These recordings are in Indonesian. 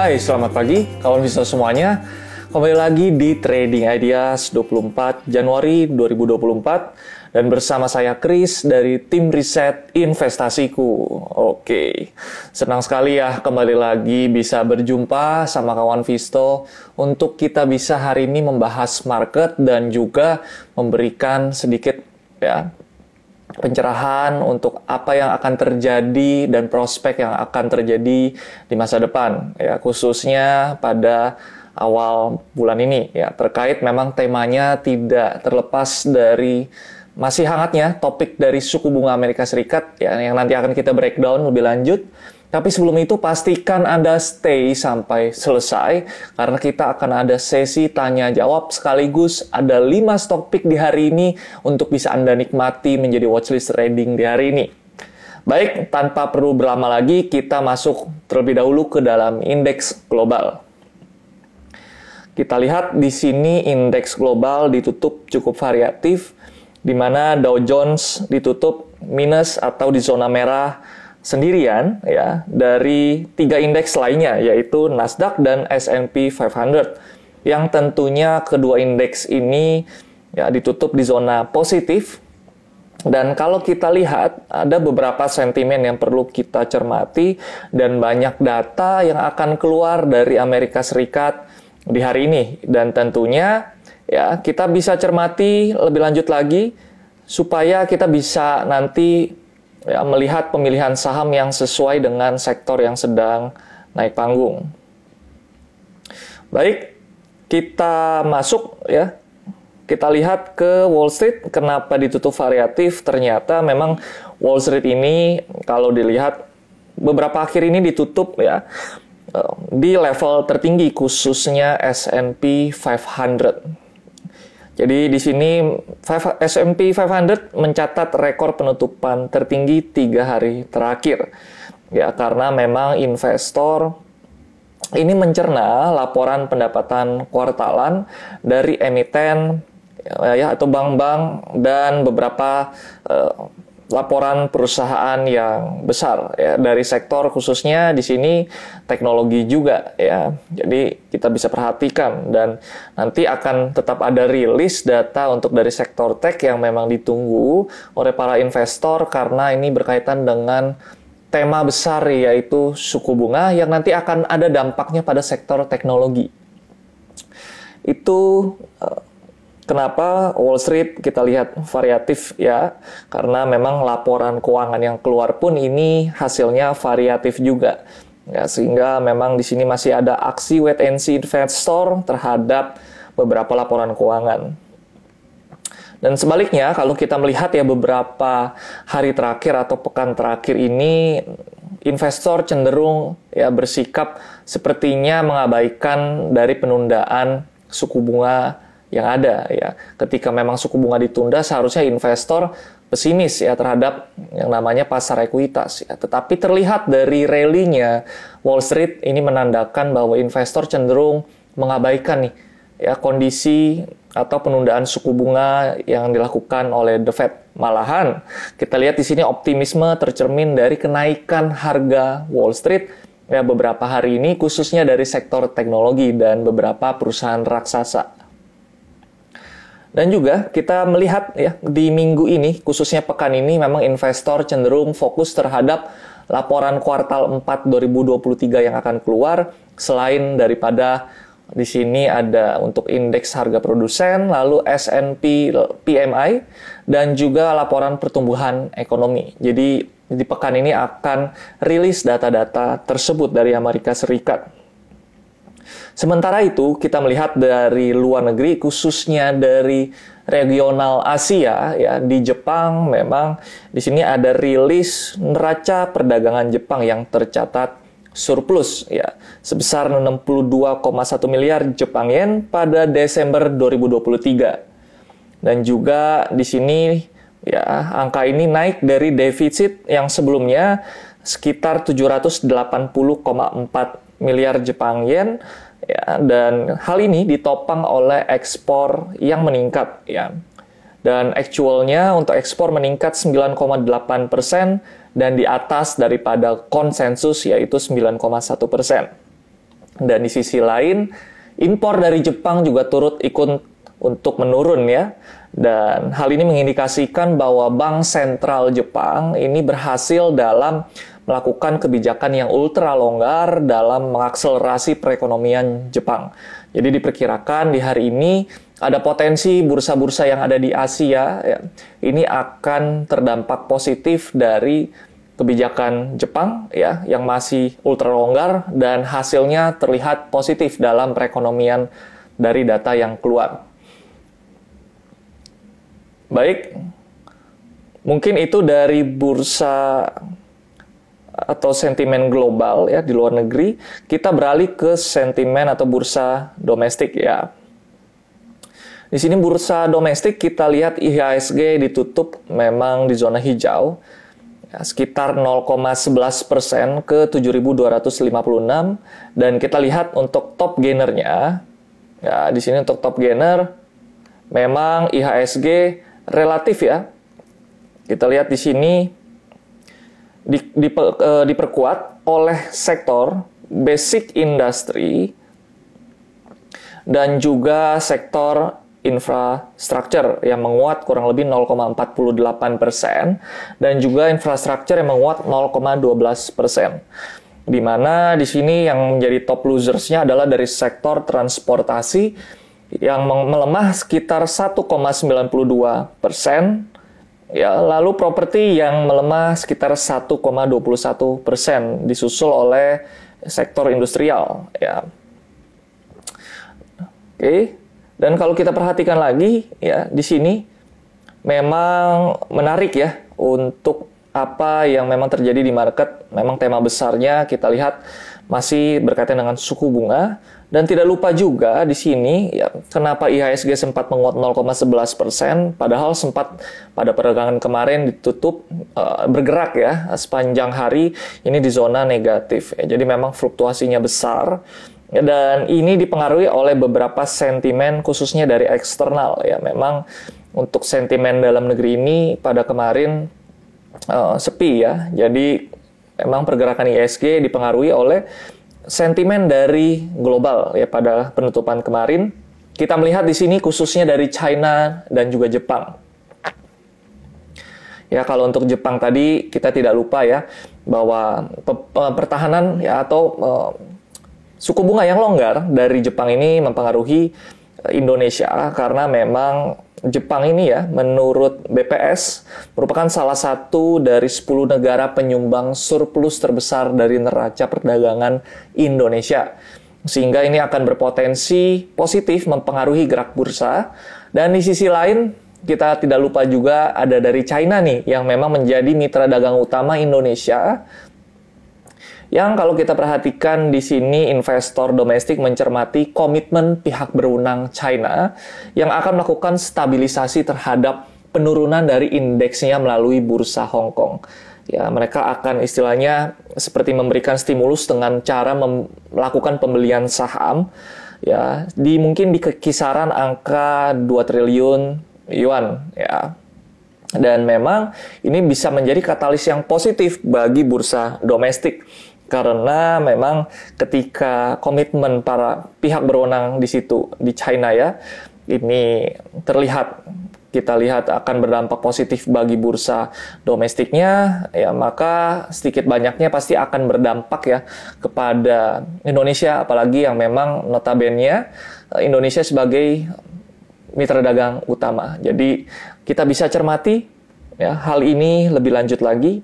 Hai, selamat pagi kawan bisa semuanya. Kembali lagi di Trading Ideas 24 Januari 2024 dan bersama saya Chris dari tim riset investasiku. Oke, senang sekali ya kembali lagi bisa berjumpa sama kawan Visto untuk kita bisa hari ini membahas market dan juga memberikan sedikit ya pencerahan untuk apa yang akan terjadi dan prospek yang akan terjadi di masa depan ya khususnya pada awal bulan ini ya. Terkait memang temanya tidak terlepas dari masih hangatnya topik dari suku bunga Amerika Serikat ya yang nanti akan kita breakdown lebih lanjut tapi sebelum itu pastikan Anda stay sampai selesai karena kita akan ada sesi tanya jawab sekaligus ada 5 stock pick di hari ini untuk bisa Anda nikmati menjadi watchlist trading di hari ini. Baik, tanpa perlu berlama lagi kita masuk terlebih dahulu ke dalam indeks global. Kita lihat di sini indeks global ditutup cukup variatif di mana Dow Jones ditutup minus atau di zona merah sendirian ya dari tiga indeks lainnya yaitu Nasdaq dan S&P 500 yang tentunya kedua indeks ini ya ditutup di zona positif. Dan kalau kita lihat ada beberapa sentimen yang perlu kita cermati dan banyak data yang akan keluar dari Amerika Serikat di hari ini. Dan tentunya ya kita bisa cermati lebih lanjut lagi supaya kita bisa nanti ya, melihat pemilihan saham yang sesuai dengan sektor yang sedang naik panggung. Baik, kita masuk ya. Kita lihat ke Wall Street, kenapa ditutup variatif? Ternyata memang Wall Street ini kalau dilihat beberapa akhir ini ditutup ya eh, di level tertinggi khususnya S&P 500 jadi di sini S&P 500 mencatat rekor penutupan tertinggi tiga hari terakhir. Ya, karena memang investor ini mencerna laporan pendapatan kuartalan dari emiten ya atau bank-bank dan beberapa uh, laporan perusahaan yang besar ya dari sektor khususnya di sini teknologi juga ya. Jadi kita bisa perhatikan dan nanti akan tetap ada rilis data untuk dari sektor tech yang memang ditunggu oleh para investor karena ini berkaitan dengan tema besar yaitu suku bunga yang nanti akan ada dampaknya pada sektor teknologi. Itu uh, Kenapa Wall Street kita lihat variatif ya? Karena memang laporan keuangan yang keluar pun ini hasilnya variatif juga. Ya, sehingga memang di sini masih ada aksi wait and see investor terhadap beberapa laporan keuangan. Dan sebaliknya, kalau kita melihat ya beberapa hari terakhir atau pekan terakhir ini, investor cenderung ya bersikap sepertinya mengabaikan dari penundaan suku bunga yang ada ya. Ketika memang suku bunga ditunda seharusnya investor pesimis ya terhadap yang namanya pasar ekuitas ya. Tetapi terlihat dari rally-nya Wall Street ini menandakan bahwa investor cenderung mengabaikan nih ya kondisi atau penundaan suku bunga yang dilakukan oleh The Fed. Malahan kita lihat di sini optimisme tercermin dari kenaikan harga Wall Street ya beberapa hari ini khususnya dari sektor teknologi dan beberapa perusahaan raksasa. Dan juga kita melihat ya di minggu ini, khususnya pekan ini memang investor cenderung fokus terhadap laporan kuartal 4 2023 yang akan keluar selain daripada di sini ada untuk indeks harga produsen, lalu S&P PMI dan juga laporan pertumbuhan ekonomi. Jadi di pekan ini akan rilis data-data tersebut dari Amerika Serikat. Sementara itu, kita melihat dari luar negeri, khususnya dari regional Asia, ya di Jepang memang di sini ada rilis neraca perdagangan Jepang yang tercatat surplus ya sebesar 62,1 miliar Jepang yen pada Desember 2023. Dan juga di sini ya angka ini naik dari defisit yang sebelumnya sekitar 780,4 miliar Jepang yen ya dan hal ini ditopang oleh ekspor yang meningkat ya dan actualnya untuk ekspor meningkat 9,8 persen dan di atas daripada konsensus yaitu 9,1 persen. Dan di sisi lain, impor dari Jepang juga turut ikut untuk menurun ya. Dan hal ini mengindikasikan bahwa Bank Sentral Jepang ini berhasil dalam melakukan kebijakan yang ultra longgar dalam mengakselerasi perekonomian Jepang. Jadi diperkirakan di hari ini ada potensi bursa-bursa yang ada di Asia ya, ini akan terdampak positif dari kebijakan Jepang ya yang masih ultra longgar dan hasilnya terlihat positif dalam perekonomian dari data yang keluar. Baik, mungkin itu dari bursa atau sentimen global ya di luar negeri, kita beralih ke sentimen atau bursa domestik ya. Di sini bursa domestik kita lihat IHSG ditutup memang di zona hijau ya, sekitar 0,11 persen ke 7.256 dan kita lihat untuk top gainernya ya di sini untuk top gainer memang IHSG relatif ya kita lihat di sini di, di, uh, diperkuat oleh sektor basic industry dan juga sektor infrastruktur yang menguat kurang lebih 0,48 persen dan juga infrastruktur yang menguat 0,12 persen. Di mana di sini yang menjadi top losersnya adalah dari sektor transportasi yang melemah sekitar 1,92 persen Ya, lalu properti yang melemah sekitar 1,21 persen, disusul oleh sektor industrial. Ya. Oke, dan kalau kita perhatikan lagi, ya di sini memang menarik ya untuk apa yang memang terjadi di market. Memang tema besarnya kita lihat masih berkaitan dengan suku bunga dan tidak lupa juga di sini ya kenapa IHSG sempat menguat 0,11 persen, padahal sempat pada perdagangan kemarin ditutup uh, bergerak ya sepanjang hari ini di zona negatif. Ya. Jadi memang fluktuasinya besar ya, dan ini dipengaruhi oleh beberapa sentimen khususnya dari eksternal ya. Memang untuk sentimen dalam negeri ini pada kemarin uh, sepi ya. Jadi memang pergerakan IHSG dipengaruhi oleh sentimen dari global ya pada penutupan kemarin kita melihat di sini khususnya dari China dan juga Jepang. Ya kalau untuk Jepang tadi kita tidak lupa ya bahwa pertahanan ya atau uh, suku bunga yang longgar dari Jepang ini mempengaruhi Indonesia karena memang Jepang ini ya, menurut BPS, merupakan salah satu dari 10 negara penyumbang surplus terbesar dari neraca perdagangan Indonesia. Sehingga ini akan berpotensi positif mempengaruhi gerak bursa. Dan di sisi lain, kita tidak lupa juga ada dari China nih, yang memang menjadi mitra dagang utama Indonesia yang kalau kita perhatikan di sini investor domestik mencermati komitmen pihak berwenang China yang akan melakukan stabilisasi terhadap penurunan dari indeksnya melalui bursa Hong Kong. Ya, mereka akan istilahnya seperti memberikan stimulus dengan cara melakukan pembelian saham ya di mungkin di kisaran angka 2 triliun yuan ya. Dan memang ini bisa menjadi katalis yang positif bagi bursa domestik karena memang ketika komitmen para pihak berwenang di situ di China ya ini terlihat kita lihat akan berdampak positif bagi bursa domestiknya ya maka sedikit banyaknya pasti akan berdampak ya kepada Indonesia apalagi yang memang notabene Indonesia sebagai mitra dagang utama. Jadi kita bisa cermati ya hal ini lebih lanjut lagi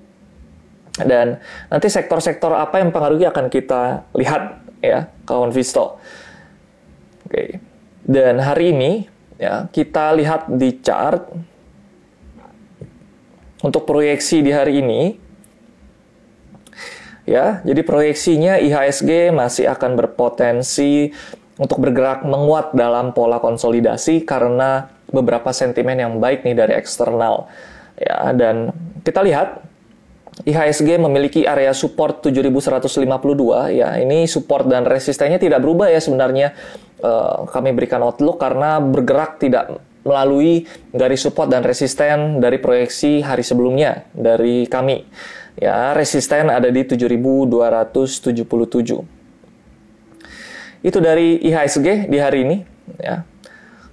dan nanti sektor-sektor apa yang mempengaruhi akan kita lihat ya, kawan Visto. Oke. Dan hari ini ya, kita lihat di chart untuk proyeksi di hari ini ya. Jadi proyeksinya IHSG masih akan berpotensi untuk bergerak menguat dalam pola konsolidasi karena beberapa sentimen yang baik nih dari eksternal ya dan kita lihat IHSG memiliki area support 7152 ya. Ini support dan resistennya tidak berubah ya sebenarnya. Uh, kami berikan outlook karena bergerak tidak melalui garis support dan resisten dari proyeksi hari sebelumnya dari kami. Ya, resisten ada di 7277. Itu dari IHSG di hari ini. Ya.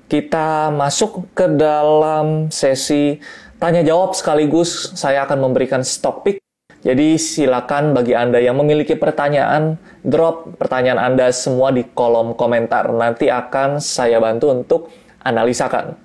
Kita masuk ke dalam sesi tanya jawab sekaligus saya akan memberikan stock pick. Jadi silakan bagi Anda yang memiliki pertanyaan, drop pertanyaan Anda semua di kolom komentar. Nanti akan saya bantu untuk analisakan.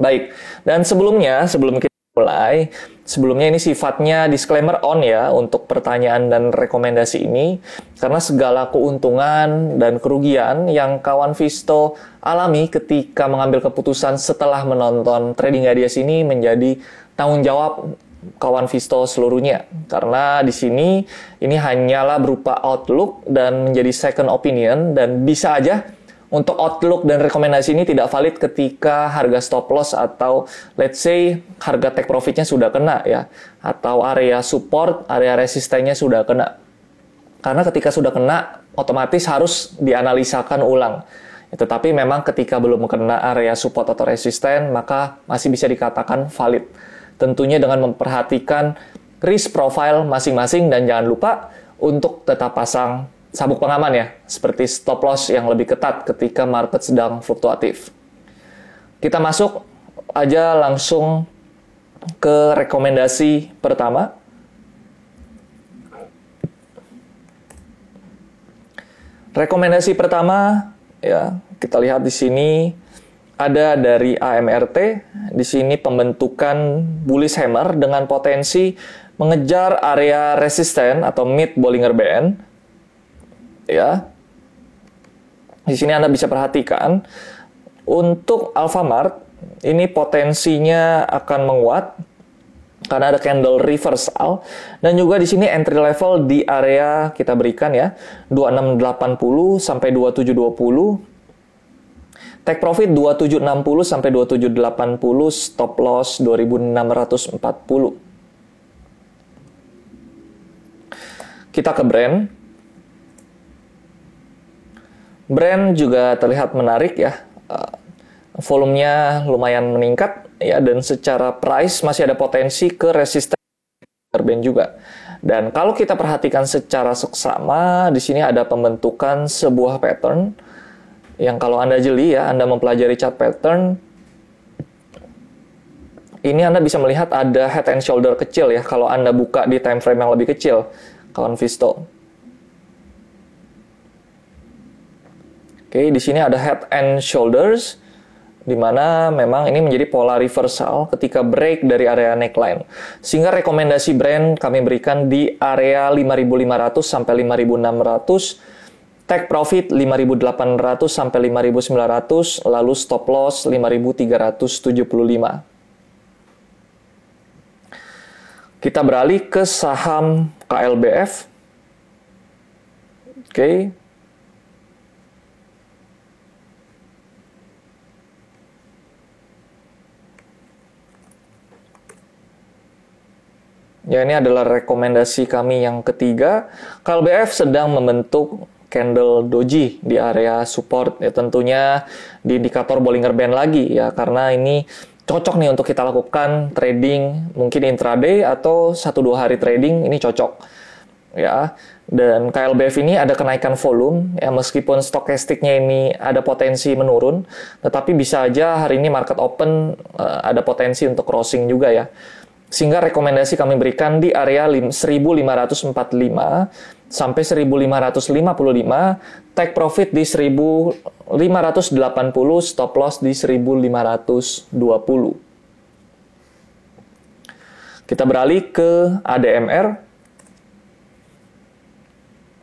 Baik, dan sebelumnya, sebelum kita mulai, sebelumnya ini sifatnya disclaimer on ya untuk pertanyaan dan rekomendasi ini, karena segala keuntungan dan kerugian yang kawan Visto alami ketika mengambil keputusan setelah menonton Trading Ideas ini menjadi tanggung jawab kawan Visto seluruhnya. Karena di sini ini hanyalah berupa outlook dan menjadi second opinion dan bisa aja untuk outlook dan rekomendasi ini tidak valid ketika harga stop loss atau let's say harga take profitnya sudah kena ya atau area support, area resistennya sudah kena. Karena ketika sudah kena otomatis harus dianalisakan ulang. Tetapi memang ketika belum kena area support atau resisten maka masih bisa dikatakan valid. Tentunya dengan memperhatikan risk profile masing-masing dan jangan lupa untuk tetap pasang sabuk pengaman ya, seperti stop loss yang lebih ketat ketika market sedang fluktuatif. Kita masuk aja langsung ke rekomendasi pertama. Rekomendasi pertama ya, kita lihat di sini ada dari AMRT. Di sini pembentukan bullish hammer dengan potensi mengejar area resisten atau mid Bollinger Band ya. Di sini Anda bisa perhatikan untuk Alfamart ini potensinya akan menguat karena ada candle reversal. Dan juga di sini entry level di area kita berikan ya 2680 sampai 2720 Take profit 2760 sampai 2780 stop loss 2640 kita ke brand Brand juga terlihat menarik ya. Uh, volumenya lumayan meningkat ya dan secara price masih ada potensi ke resisten brand juga. Dan kalau kita perhatikan secara seksama, di sini ada pembentukan sebuah pattern yang kalau Anda jeli ya, Anda mempelajari chart pattern, ini Anda bisa melihat ada head and shoulder kecil ya kalau Anda buka di time frame yang lebih kecil, kawan Visto. Oke, di sini ada head and shoulders di mana memang ini menjadi pola reversal ketika break dari area neckline. Sehingga rekomendasi brand kami berikan di area 5500 sampai 5600 take profit 5800 sampai 5900 lalu stop loss 5375 kita beralih ke saham KLBF oke okay. Ya ini adalah rekomendasi kami yang ketiga. KLBF sedang membentuk candle doji di area support. Ya tentunya di indikator Bollinger Band lagi ya karena ini cocok nih untuk kita lakukan trading mungkin intraday atau satu dua hari trading ini cocok ya. Dan KLBF ini ada kenaikan volume ya meskipun stokastiknya ini ada potensi menurun tetapi bisa aja hari ini market open uh, ada potensi untuk crossing juga ya sehingga rekomendasi kami berikan di area 1545 sampai 1555, take profit di 1580, stop loss di 1520. Kita beralih ke ADMR.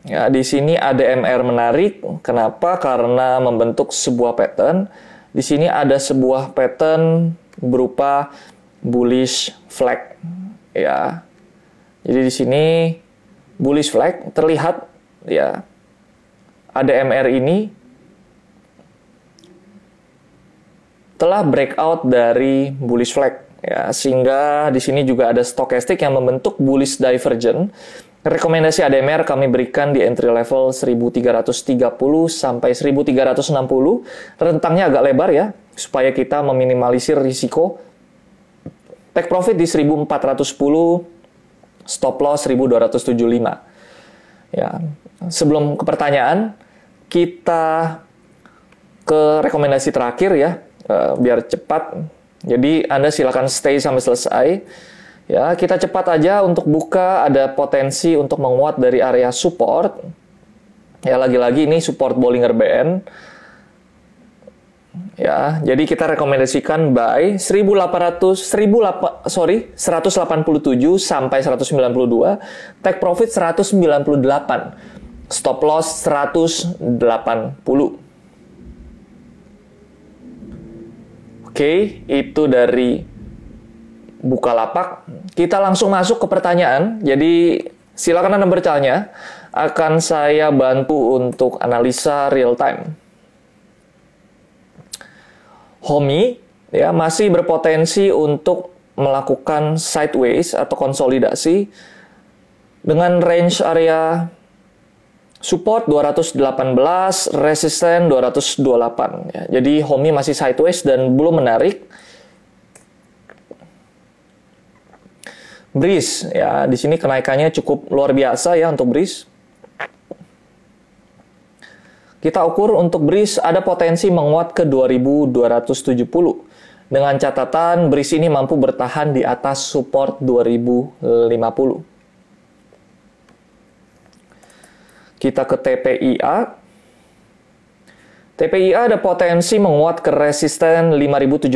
Ya, di sini ADMR menarik. Kenapa? Karena membentuk sebuah pattern. Di sini ada sebuah pattern berupa bullish flag ya. Jadi di sini bullish flag terlihat ya ada MR ini telah breakout dari bullish flag ya sehingga di sini juga ada stochastic yang membentuk bullish divergent. Rekomendasi ADMR kami berikan di entry level 1330 sampai 1360. Rentangnya agak lebar ya supaya kita meminimalisir risiko Take profit di 1410, stop loss 1275. Ya. Sebelum ke pertanyaan, kita ke rekomendasi terakhir ya, uh, biar cepat. Jadi Anda silakan stay sampai selesai. Ya, kita cepat aja untuk buka ada potensi untuk menguat dari area support. Ya, lagi-lagi ini support Bollinger Band. Ya, jadi kita rekomendasikan buy 1800 1800 sorry 187 sampai 192, take profit 198. Stop loss 180. Oke, itu dari Bukalapak. Kita langsung masuk ke pertanyaan. Jadi silakan Anda bertanya. Akan saya bantu untuk analisa real time. Homi ya masih berpotensi untuk melakukan sideways atau konsolidasi dengan range area support 218, resisten 228 ya. Jadi Homi masih sideways dan belum menarik. Breeze ya, di sini kenaikannya cukup luar biasa ya untuk Breeze. Kita ukur untuk BRIS ada potensi menguat ke 2270 dengan catatan BRIS ini mampu bertahan di atas support 2050. Kita ke TPIA. TPIA ada potensi menguat ke resisten 5750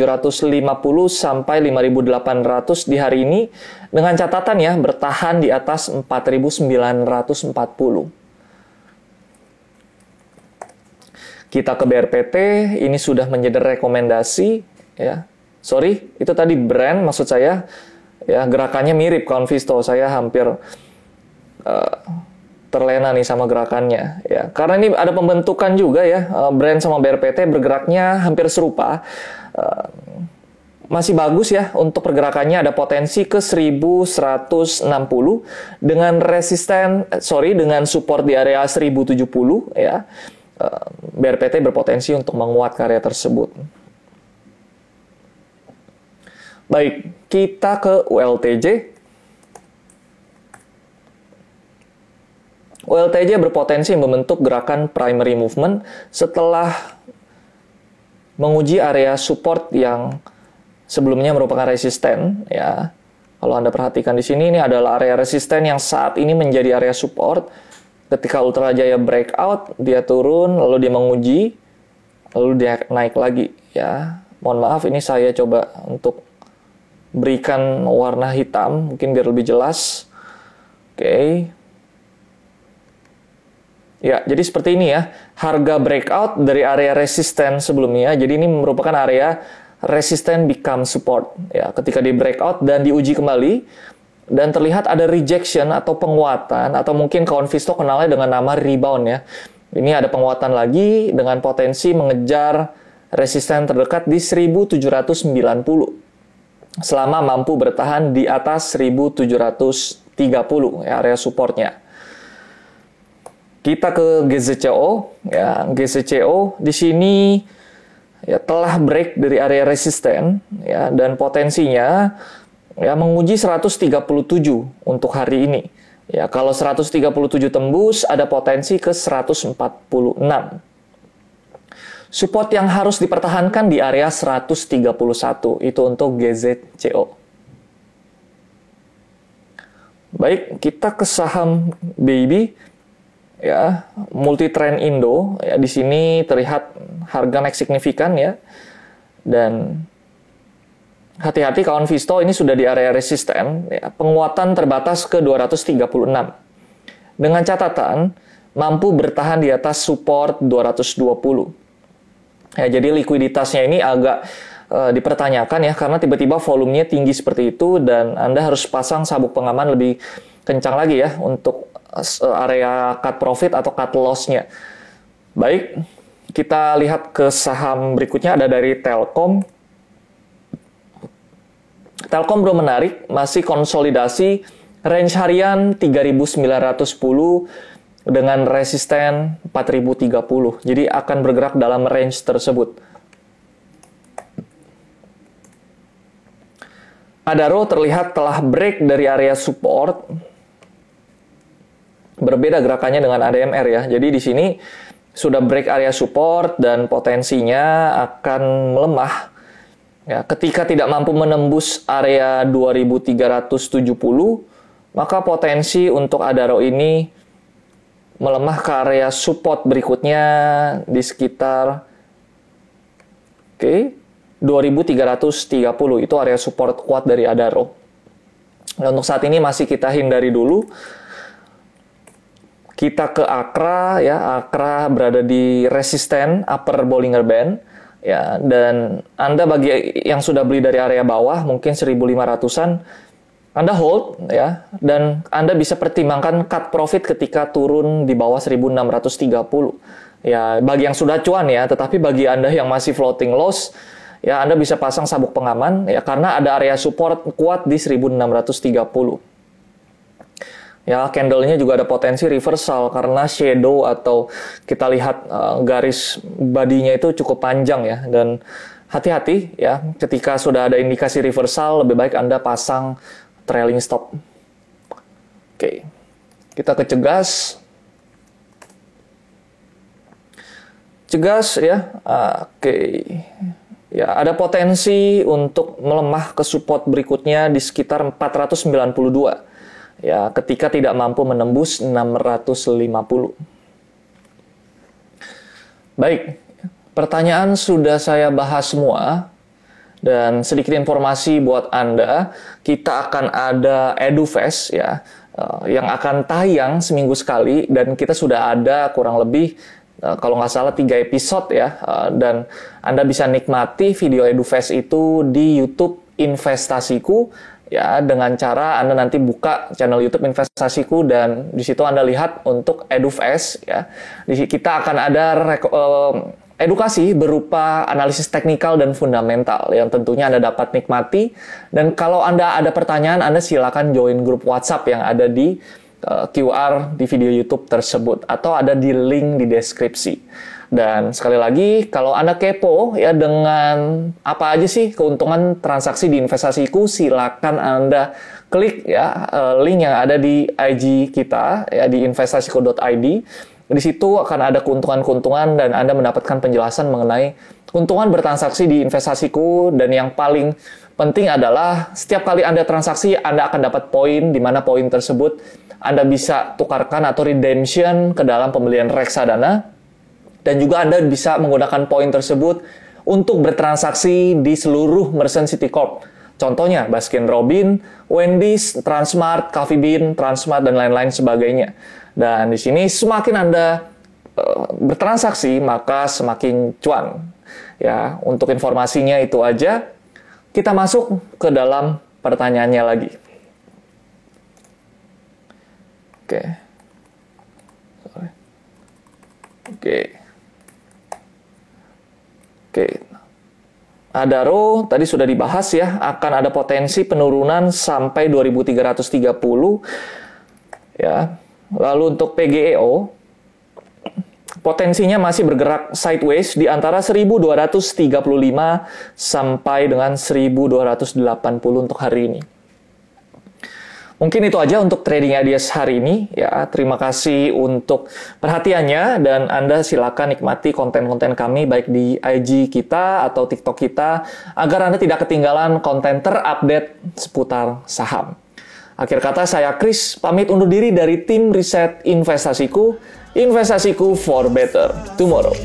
sampai 5800 di hari ini dengan catatan ya bertahan di atas 4940. Kita ke BRPT, ini sudah menjadi rekomendasi ya. Sorry, itu tadi brand maksud saya ya gerakannya mirip Convisto. Saya hampir uh, terlena nih sama gerakannya ya. Karena ini ada pembentukan juga ya, uh, brand sama BRPT bergeraknya hampir serupa. Uh, masih bagus ya untuk pergerakannya ada potensi ke 1160 dengan resisten sorry dengan support di area 1070 ya BRPT berpotensi untuk menguat karya tersebut. Baik, kita ke ULTJ. ULTJ berpotensi membentuk gerakan primary movement setelah menguji area support yang sebelumnya merupakan resisten ya. Kalau Anda perhatikan di sini ini adalah area resisten yang saat ini menjadi area support ketika Ultra Jaya breakout dia turun lalu dia menguji lalu dia naik lagi. Ya mohon maaf ini saya coba untuk berikan warna hitam mungkin biar lebih jelas. Oke. Okay. ya jadi seperti ini ya. Harga breakout dari area resisten sebelumnya jadi ini merupakan area resisten become support. Ya ketika di breakout dan diuji kembali dan terlihat ada rejection atau penguatan atau mungkin kawan Visto kenalnya dengan nama rebound ya. Ini ada penguatan lagi dengan potensi mengejar resisten terdekat di 1790 selama mampu bertahan di atas 1730 ya, area supportnya. Kita ke GZCO ya, GZCO di sini ya telah break dari area resisten ya dan potensinya ya menguji 137 untuk hari ini. Ya, kalau 137 tembus ada potensi ke 146. Support yang harus dipertahankan di area 131 itu untuk GZCO. Baik, kita ke saham baby ya, multi trend Indo ya di sini terlihat harga naik signifikan ya. Dan hati-hati kawan Visto ini sudah di area resisten, ya, penguatan terbatas ke 236. Dengan catatan, mampu bertahan di atas support 220. Ya, jadi likuiditasnya ini agak uh, dipertanyakan ya, karena tiba-tiba volumenya tinggi seperti itu dan Anda harus pasang sabuk pengaman lebih kencang lagi ya untuk uh, area cut profit atau cut loss-nya. Baik, kita lihat ke saham berikutnya ada dari Telkom Telkom belum menarik, masih konsolidasi range harian 3910 dengan resisten 4030. Jadi akan bergerak dalam range tersebut. Adaro terlihat telah break dari area support. Berbeda gerakannya dengan ADMR ya. Jadi di sini sudah break area support dan potensinya akan melemah. Ya, ketika tidak mampu menembus area 2370, maka potensi untuk Adaro ini melemah ke area support berikutnya di sekitar oke okay, 2330 itu area support kuat dari Adaro. Nah, untuk saat ini masih kita hindari dulu. Kita ke Akra ya, Akra berada di resisten upper Bollinger Band ya dan Anda bagi yang sudah beli dari area bawah mungkin 1500-an anda hold ya dan Anda bisa pertimbangkan cut profit ketika turun di bawah 1630. Ya, bagi yang sudah cuan ya, tetapi bagi Anda yang masih floating loss ya Anda bisa pasang sabuk pengaman ya karena ada area support kuat di 1630. Ya, candlenya juga ada potensi reversal karena shadow atau kita lihat uh, garis badinya itu cukup panjang ya dan hati-hati ya ketika sudah ada indikasi reversal lebih baik Anda pasang trailing stop. Oke, kita ke cegas. Cegas ya, oke. Ya, ada potensi untuk melemah ke support berikutnya di sekitar 492. Ya, ketika tidak mampu menembus 650. Baik, pertanyaan sudah saya bahas semua. Dan sedikit informasi buat Anda, kita akan ada EduFest ya, uh, yang akan tayang seminggu sekali dan kita sudah ada kurang lebih uh, kalau nggak salah tiga episode ya, uh, dan Anda bisa nikmati video EduFest itu di YouTube Investasiku ya dengan cara Anda nanti buka channel YouTube investasiku dan di situ Anda lihat untuk EduFest ya. Di kita akan ada uh, edukasi berupa analisis teknikal dan fundamental yang tentunya Anda dapat nikmati. Dan kalau Anda ada pertanyaan, Anda silakan join grup WhatsApp yang ada di uh, QR di video YouTube tersebut atau ada di link di deskripsi. Dan sekali lagi, kalau Anda kepo ya dengan apa aja sih keuntungan transaksi di investasiku, silakan Anda klik ya uh, link yang ada di IG kita ya di investasiku.id di situ akan ada keuntungan-keuntungan dan Anda mendapatkan penjelasan mengenai keuntungan bertransaksi di investasiku. Dan yang paling penting adalah setiap kali Anda transaksi Anda akan dapat poin di mana poin tersebut Anda bisa tukarkan atau redemption ke dalam pembelian reksadana dan juga Anda bisa menggunakan poin tersebut untuk bertransaksi di seluruh Merchant City Corp. Contohnya Baskin Robin, Wendy's, Transmart, Coffee Bean, Transmart dan lain-lain sebagainya. Dan di sini semakin Anda uh, bertransaksi, maka semakin cuan. Ya, untuk informasinya itu aja. Kita masuk ke dalam pertanyaannya lagi. Oke. Oke. Oke. Adaro tadi sudah dibahas ya, akan ada potensi penurunan sampai 2330 ya. Lalu untuk PGEO, potensinya masih bergerak sideways di antara 1235 sampai dengan 1280 untuk hari ini. Mungkin itu aja untuk trading ideas hari ini ya. Terima kasih untuk perhatiannya dan Anda silakan nikmati konten-konten kami baik di IG kita atau TikTok kita agar Anda tidak ketinggalan konten terupdate seputar saham. Akhir kata saya Chris pamit undur diri dari tim riset investasiku, investasiku for better tomorrow.